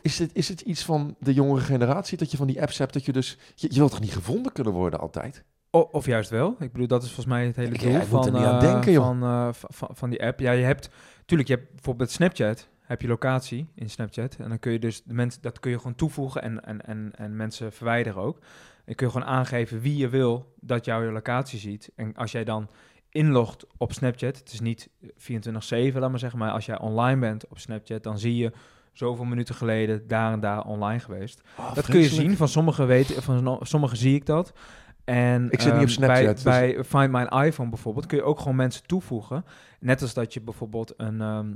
Is het, is het iets van de jongere generatie dat je van die apps hebt dat je dus... Je, je wilt toch niet gevonden kunnen worden altijd? O- of juist wel. Ik bedoel, dat is volgens mij het hele doel ja, van, eh, denken, van, eh, van, van die app. Ja, je hebt... Tuurlijk, je hebt bijvoorbeeld Snapchat. Heb je locatie in Snapchat. En dan kun je dus... De mensen, dat kun je gewoon toevoegen en, en, en, en mensen verwijderen ook. En kun je gewoon aangeven wie je wil dat jouw locatie ziet. En als jij dan inlogt op Snapchat... Het is niet 24-7, laat maar zeggen. Maar als jij online bent op Snapchat... dan zie je zoveel minuten geleden daar en daar online geweest. Oh, Dat kun je zien. Van sommigen weten, van sommigen zie ik dat. En Ik zit niet op ehm, Snapchat, dus- Bij, bij Find My iPhone bijvoorbeeld kun je ook gewoon mensen toevoegen. Net als dat je bijvoorbeeld een. ehm,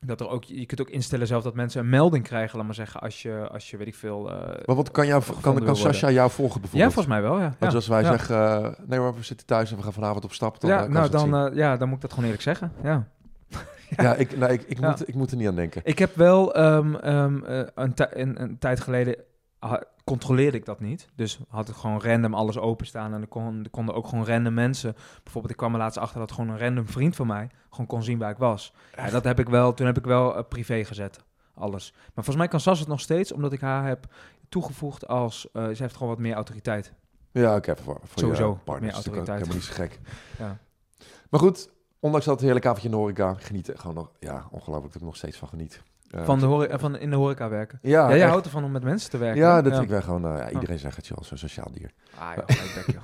dat er ook, je kunt ook instellen zelf dat mensen een melding krijgen, laat maar zeggen, als je, als je weet ik veel. eh, Maar wat kan, jou, kan, kan. Sascha jou volgen ja, bijvoorbeeld? volgens mij wel, ja. Ja. als wij ja. zeggen, eh, nee we zitten thuis en we gaan vanavond op stap, dan ja, eh, nou dan, ja, dan moet ik dat gewoon eerlijk zeggen. Ja. <laughs> ja, ik, nou, ik, ik, Ja. moet, ik moet er niet aan denken. Ik heb wel ehm, ehm, eh, een, een, een tijd geleden controleerde ik dat niet. Dus had ik gewoon random alles openstaan en er, kon, er konden ook gewoon random mensen. Bijvoorbeeld, ik kwam er laatst achter dat gewoon een random vriend van mij gewoon kon zien waar ik was. Ja, dat heb ik wel. Toen heb ik wel eh, privé gezet, alles. Maar volgens mij kan Sas het nog steeds, omdat ik haar heb toegevoegd als eh, ze heeft gewoon wat meer autoriteit. Ja, oké, voor, voor Sowieso, meer autoriteit. helemaal niet zo gek. <laughs> Ja. Maar goed, ondanks dat heerlijk avondje in de horeca, genieten gewoon nog, ja, ongelooflijk dat ik nog steeds van geniet. Van, de hore- eh, van in de horeca werken. ja, Ja, jij echt. houdt ervan om met mensen te werken. ja, hè? dat, ik ben gewoon, eh, Oh. ja, iedereen zegt het je als een sociaal dier. Ah, joh, ik <laughs> denk.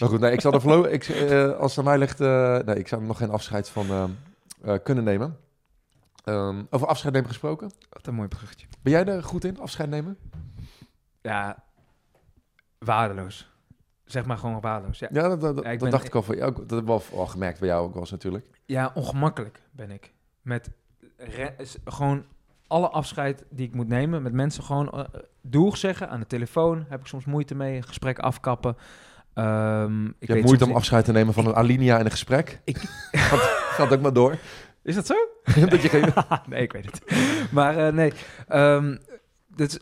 Maar goed, nee, ik zal er voorlopig, ik, eh, als het aan mij ligt, nee, ik zou nog geen afscheid van ehm, eh, kunnen nemen. Ehm, over afscheid nemen gesproken. Wat een mooi bruggetje. Ben jij er goed in, afscheid nemen? Ja, waardeloos. Zeg maar gewoon waardeloos. Ja, Ja, dat, dat, Ja, ik dat ben- dacht ik al van jou. Dat heb ik wel al gemerkt bij jou ook wel eens natuurlijk. ja ongemakkelijk ben ik. Met gewoon alle afscheid die ik moet nemen met mensen gewoon eh, doeg zeggen aan de telefoon. Heb ik soms moeite mee. Gesprek afkappen. Ehm, ik Je hebt moeite om afscheid te nemen van een alinea in een gesprek. Ik- <laughs> gaat, gaat ook maar door. Is dat zo? <laughs> dat je geen... <laughs> nee, ik weet het. Maar eh, nee. Ehm dus,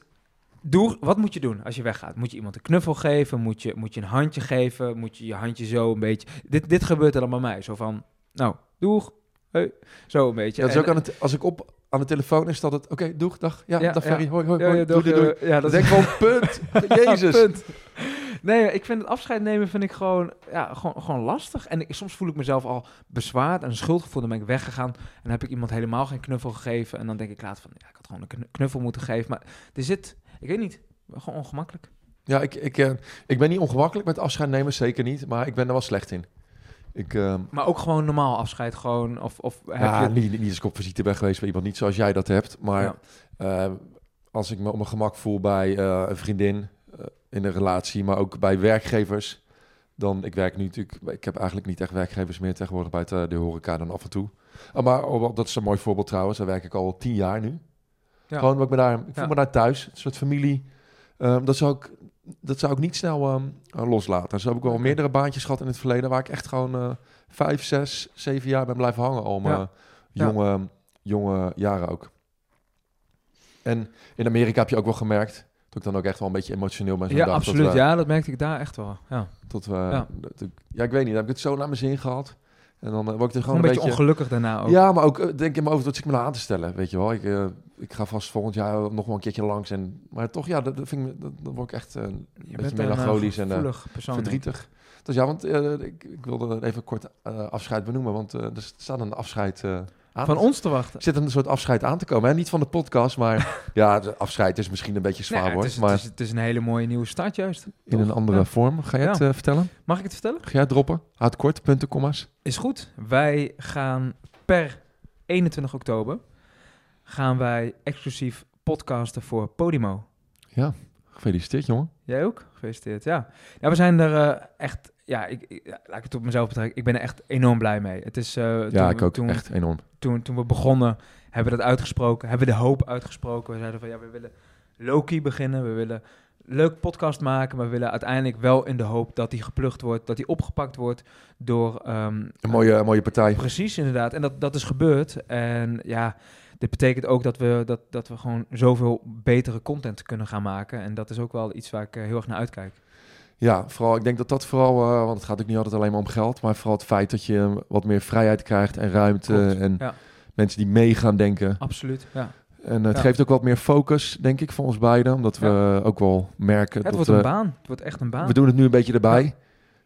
doe, wat moet je doen als je weggaat? Moet je iemand een knuffel geven? Moet je, moet je een handje geven? Moet je je handje zo een beetje... Dit, dit gebeurt er dan bij mij. Zo van, nou, doeg. Hey. Zo een beetje. Dat is En- ook aan het, als ik op aan de telefoon is dat het... Oké, doeg, dag. Ja, Ja, dag ja. Ferry. Hoi, hoi, Ja, hoi. ja, doei, doe- doei, doei. eh, ja, dat denk ik van, punt. <laughs> Jezus. punt. Nee, ik vind het afscheid nemen vind ik gewoon, ja, gewoon, gewoon lastig. En ik, soms voel ik mezelf al bezwaard en een schuldgevoel. Dan ben ik weggegaan en heb ik iemand helemaal geen knuffel gegeven. En dan denk ik later van, ja, ik had gewoon een knu- knuffel moeten geven. Maar er zit, ik weet niet, gewoon ongemakkelijk. Ja, ik, ik, eh, ik ben niet ongemakkelijk met afscheid nemen, zeker niet. Maar ik ben er wel slecht in. Ik, ehm, Maar ook gewoon normaal afscheid, gewoon, of, of heb ja, je... niet, niet als ik op visite ben geweest bij iemand, niet zoals jij dat hebt. Maar Ja. eh, als ik me op mijn gemak voel bij eh, een vriendin eh, in een relatie, maar ook bij werkgevers, dan, ik werk nu natuurlijk, ik heb eigenlijk niet echt werkgevers meer tegenwoordig buiten de horeca dan af en toe. Ah, maar oh, dat is een mooi voorbeeld trouwens, daar werk ik al tien jaar nu. Ja. Gewoon, ik, me daar, ik voel me daar thuis, een soort familie. Ehm, dat, zou ik, dat zou ik niet snel ehm, eh, loslaten. Zo heb ik wel meerdere baantjes gehad in het verleden, waar ik echt gewoon eh, vijf, zes, zeven jaar ben blijven hangen al mijn Ja. jonge, jonge jaren ook. En in Amerika heb je ook wel gemerkt, dat ik dan ook echt wel een beetje emotioneel ben. Ja, dag, dat absoluut. we- Ja, dat merkte ik daar echt wel. Ja. Tot we, Ja. dat ik- ja, ik weet niet, heb ik het zo naar mijn zin gehad. En dan eh, word ik er Gewoon een een beetje beetje... ongelukkig daarna ook. Ja, maar ook eh, denk in mijn over wat ik me aan te stellen, weet je wel. Ik, eh, ik ga vast volgend jaar nog wel een keertje langs. En, maar toch, ja, dat, dat vind ik, dat, word ik echt een je beetje melancholisch en persoon. verdrietig. Dus ja, want ik, ik wilde even kort afscheid benoemen, want er staat een afscheid aan. Van ons te wachten. Zit een soort afscheid aan te komen. Hè? Niet van de podcast, maar <laughs> ja, de afscheid is misschien een beetje zwaar Nee, het, woord. is, maar het, is, het is een hele mooie nieuwe start juist. in een andere Ja. vorm. Ga je Ja. het eh, vertellen? Mag ik het vertellen? Ga jij het droppen? Houd kort, punten, commas. Is goed. Wij gaan per 21 oktober gaan wij exclusief podcasten voor Podimo. Gefeliciteerd, jongen. Jij ook? Gefeliciteerd. Ja, ja we zijn er eh, echt. Ja, ik, ik- laat ik het op mezelf betrekken. Ik ben er echt enorm blij mee. Het is. eh, Ja, toen, ik ook. Toen, Echt enorm. Toen, toen we begonnen, hebben we dat uitgesproken. Hebben we de hoop uitgesproken. We zeiden van ja, we willen low-key beginnen. We willen leuk podcast maken. Maar we willen uiteindelijk wel in de hoop dat die geplukt wordt. Dat die opgepakt wordt door. ehm, Een mooie, mooie partij. Precies, inderdaad. En dat, dat is gebeurd. En ja, dit betekent ook dat we, dat, dat we gewoon zoveel betere content kunnen gaan maken. En dat is ook wel iets waar ik eh, heel erg naar uitkijk. Ja, vooral, ik denk dat dat vooral, eh, want het gaat ook niet altijd alleen maar om geld, maar vooral het feit dat je wat meer vrijheid krijgt en ruimte Klopt, en ja. mensen die mee gaan denken. Absoluut, ja. En het Ja. geeft ook wat meer focus, denk ik, voor ons beiden, omdat we ook wel merken Het dat wordt we, een baan. Het wordt echt een baan. we doen het nu een beetje erbij.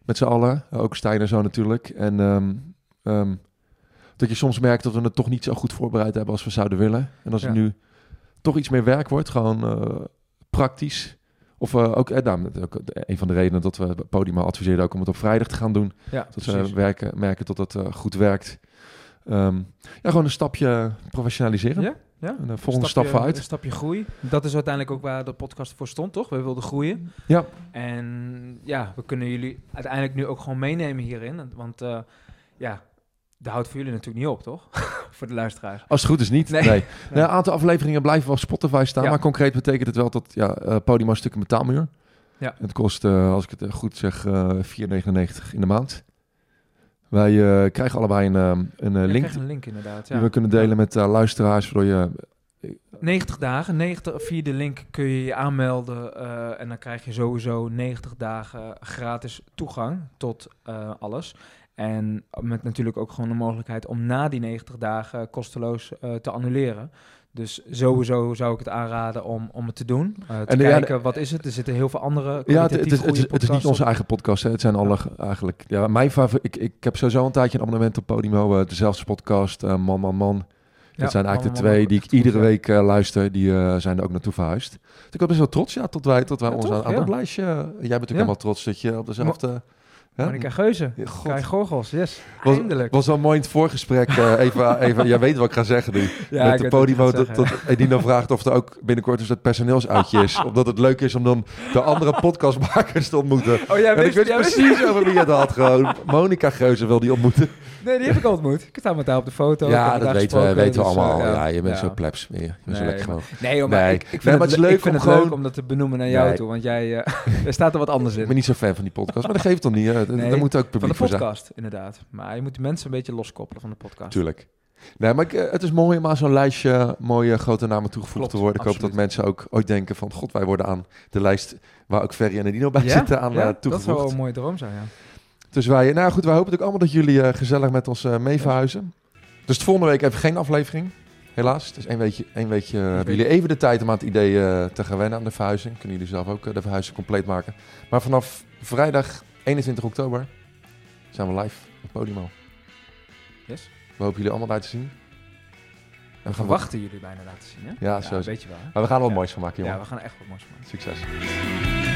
met z'n allen. Ook Stijn en zo natuurlijk. En ehm, ehm, dat je soms merkt dat we het toch niet zo goed voorbereid hebben als we zouden willen. En als het nu toch iets meer werk wordt, gewoon eh, praktisch. Of eh, ook, eh, nou, dat een van de redenen dat we Podima adviseren ook om het op vrijdag te gaan doen. Ja, Dat we precies. werken, merken dat het eh, goed werkt. Ehm, ja, gewoon een stapje professionaliseren. Ja, ja. Een eh, volgende Stapje- stap vooruit. Een stapje groei. Dat is uiteindelijk ook waar de podcast voor stond, toch? We wilden groeien. Ja. En ja, we kunnen jullie uiteindelijk nu ook gewoon meenemen hierin. Want ja, dat houdt voor jullie natuurlijk niet op, toch? <laughs> voor de luisteraar. Als het goed is niet. Nee. Nee. Nou, een aantal afleveringen blijven wel op Spotify staan. Ja. Maar concreet betekent het wel dat ja, eh Podimo een stuk een betaalmuur. Ja. Het kost, eh, als ik het goed zeg, eh 4,99 in de maand. Wij krijgen allebei een, eh, een link een link inderdaad. die Ja. we kunnen delen met luisteraars. Waardoor je 90 dagen, 90, via de link kun je je aanmelden en dan krijg je sowieso 90 dagen gratis toegang tot alles. En met natuurlijk ook gewoon de mogelijkheid om na die 90 dagen kosteloos eh, te annuleren. Dus sowieso zou ik het aanraden om, om het te doen. Eh, te En ja, kijken, wat is het? Er zitten heel veel andere Ja, het, het, is, het, is, het is niet onze eigen podcast. Hè. Het zijn alle ge- eigenlijk. Ja, mijn favoriet. Ik, ik heb sowieso een tijdje een abonnement op Podimo. eh, dezelfde podcast. eh, man, man, man. Ja, dat zijn eigenlijk de twee die ik iedere week eh, luister. Die eh, zijn er ook naartoe verhuisd. Dus ik ben best wel trots. Ja, tot wij, tot wij Ja, ons toch? aan, aan Ja. dat lijstje. Jij bent natuurlijk helemaal trots dat je op dezelfde. Monica Geuze, God. Kai Gorgels, yes. Was- Eindelijk. was wel mooi in het voorgesprek. eh, <laughs> even, even, jij weet wat ik ga zeggen nu. Ja, met de je gaat Dat, dat Edino vraagt of er ook binnenkort dus het personeelsuitje is. <laughs> Omdat het leuk is om dan de andere podcastmakers te ontmoeten. Oh, jij En ik wist, precies over wie het had. Gewoon Monica Geuze wil die ontmoeten. <laughs> Nee, die heb ik al ontmoet. Ik sta met haar op de foto. ik ja, dat weten we, weten we dus, allemaal. eh, ja, je bent zo plebs. Je bent zo lekker gewoon. Nee, maar ik, ik vind het, leuk ik vind het leuk om dat te benoemen naar jou toe, want jij eh, <laughs> er staat er wat anders Ik in. ben niet zo fan van die podcast, maar dat geeft toch niet. Daar moet ook Van de publiek voor zijn. podcast, inderdaad. Maar je moet de mensen een beetje loskoppelen van de podcast. Tuurlijk. Nee, maar ik, eh, het is mooi om aan zo'n lijstje mooie grote namen toegevoegd Klopt, te worden. Ik hoop dat mensen ook ooit denken van... God, wij worden aan de lijst waar ook Ferry en Edino bij Ja? zitten aan Ja, eh, dat zou toegevoegd. wel een mooie droom zijn, ja. Dus wij, nou goed, wij hopen natuurlijk allemaal dat jullie eh, gezellig met ons eh, mee verhuizen. Dus de volgende week even geen aflevering. Helaas. Het is één weekje, één weekje eh, hebben jullie even de tijd om aan het idee te gaan wennen aan de verhuizing. Kunnen jullie zelf ook de verhuizing compleet maken. Maar vanaf vrijdag 21 oktober zijn we live op Podimo. Yes. We hopen jullie allemaal daar te zien. En We we gaan verwachten jullie bijna laten zien, hè? Ja, zo is het. weet je wel. hè? Maar we gaan er wel Ja. moois van maken, jongen. Ja, we gaan er echt wat moois van maken. Succes.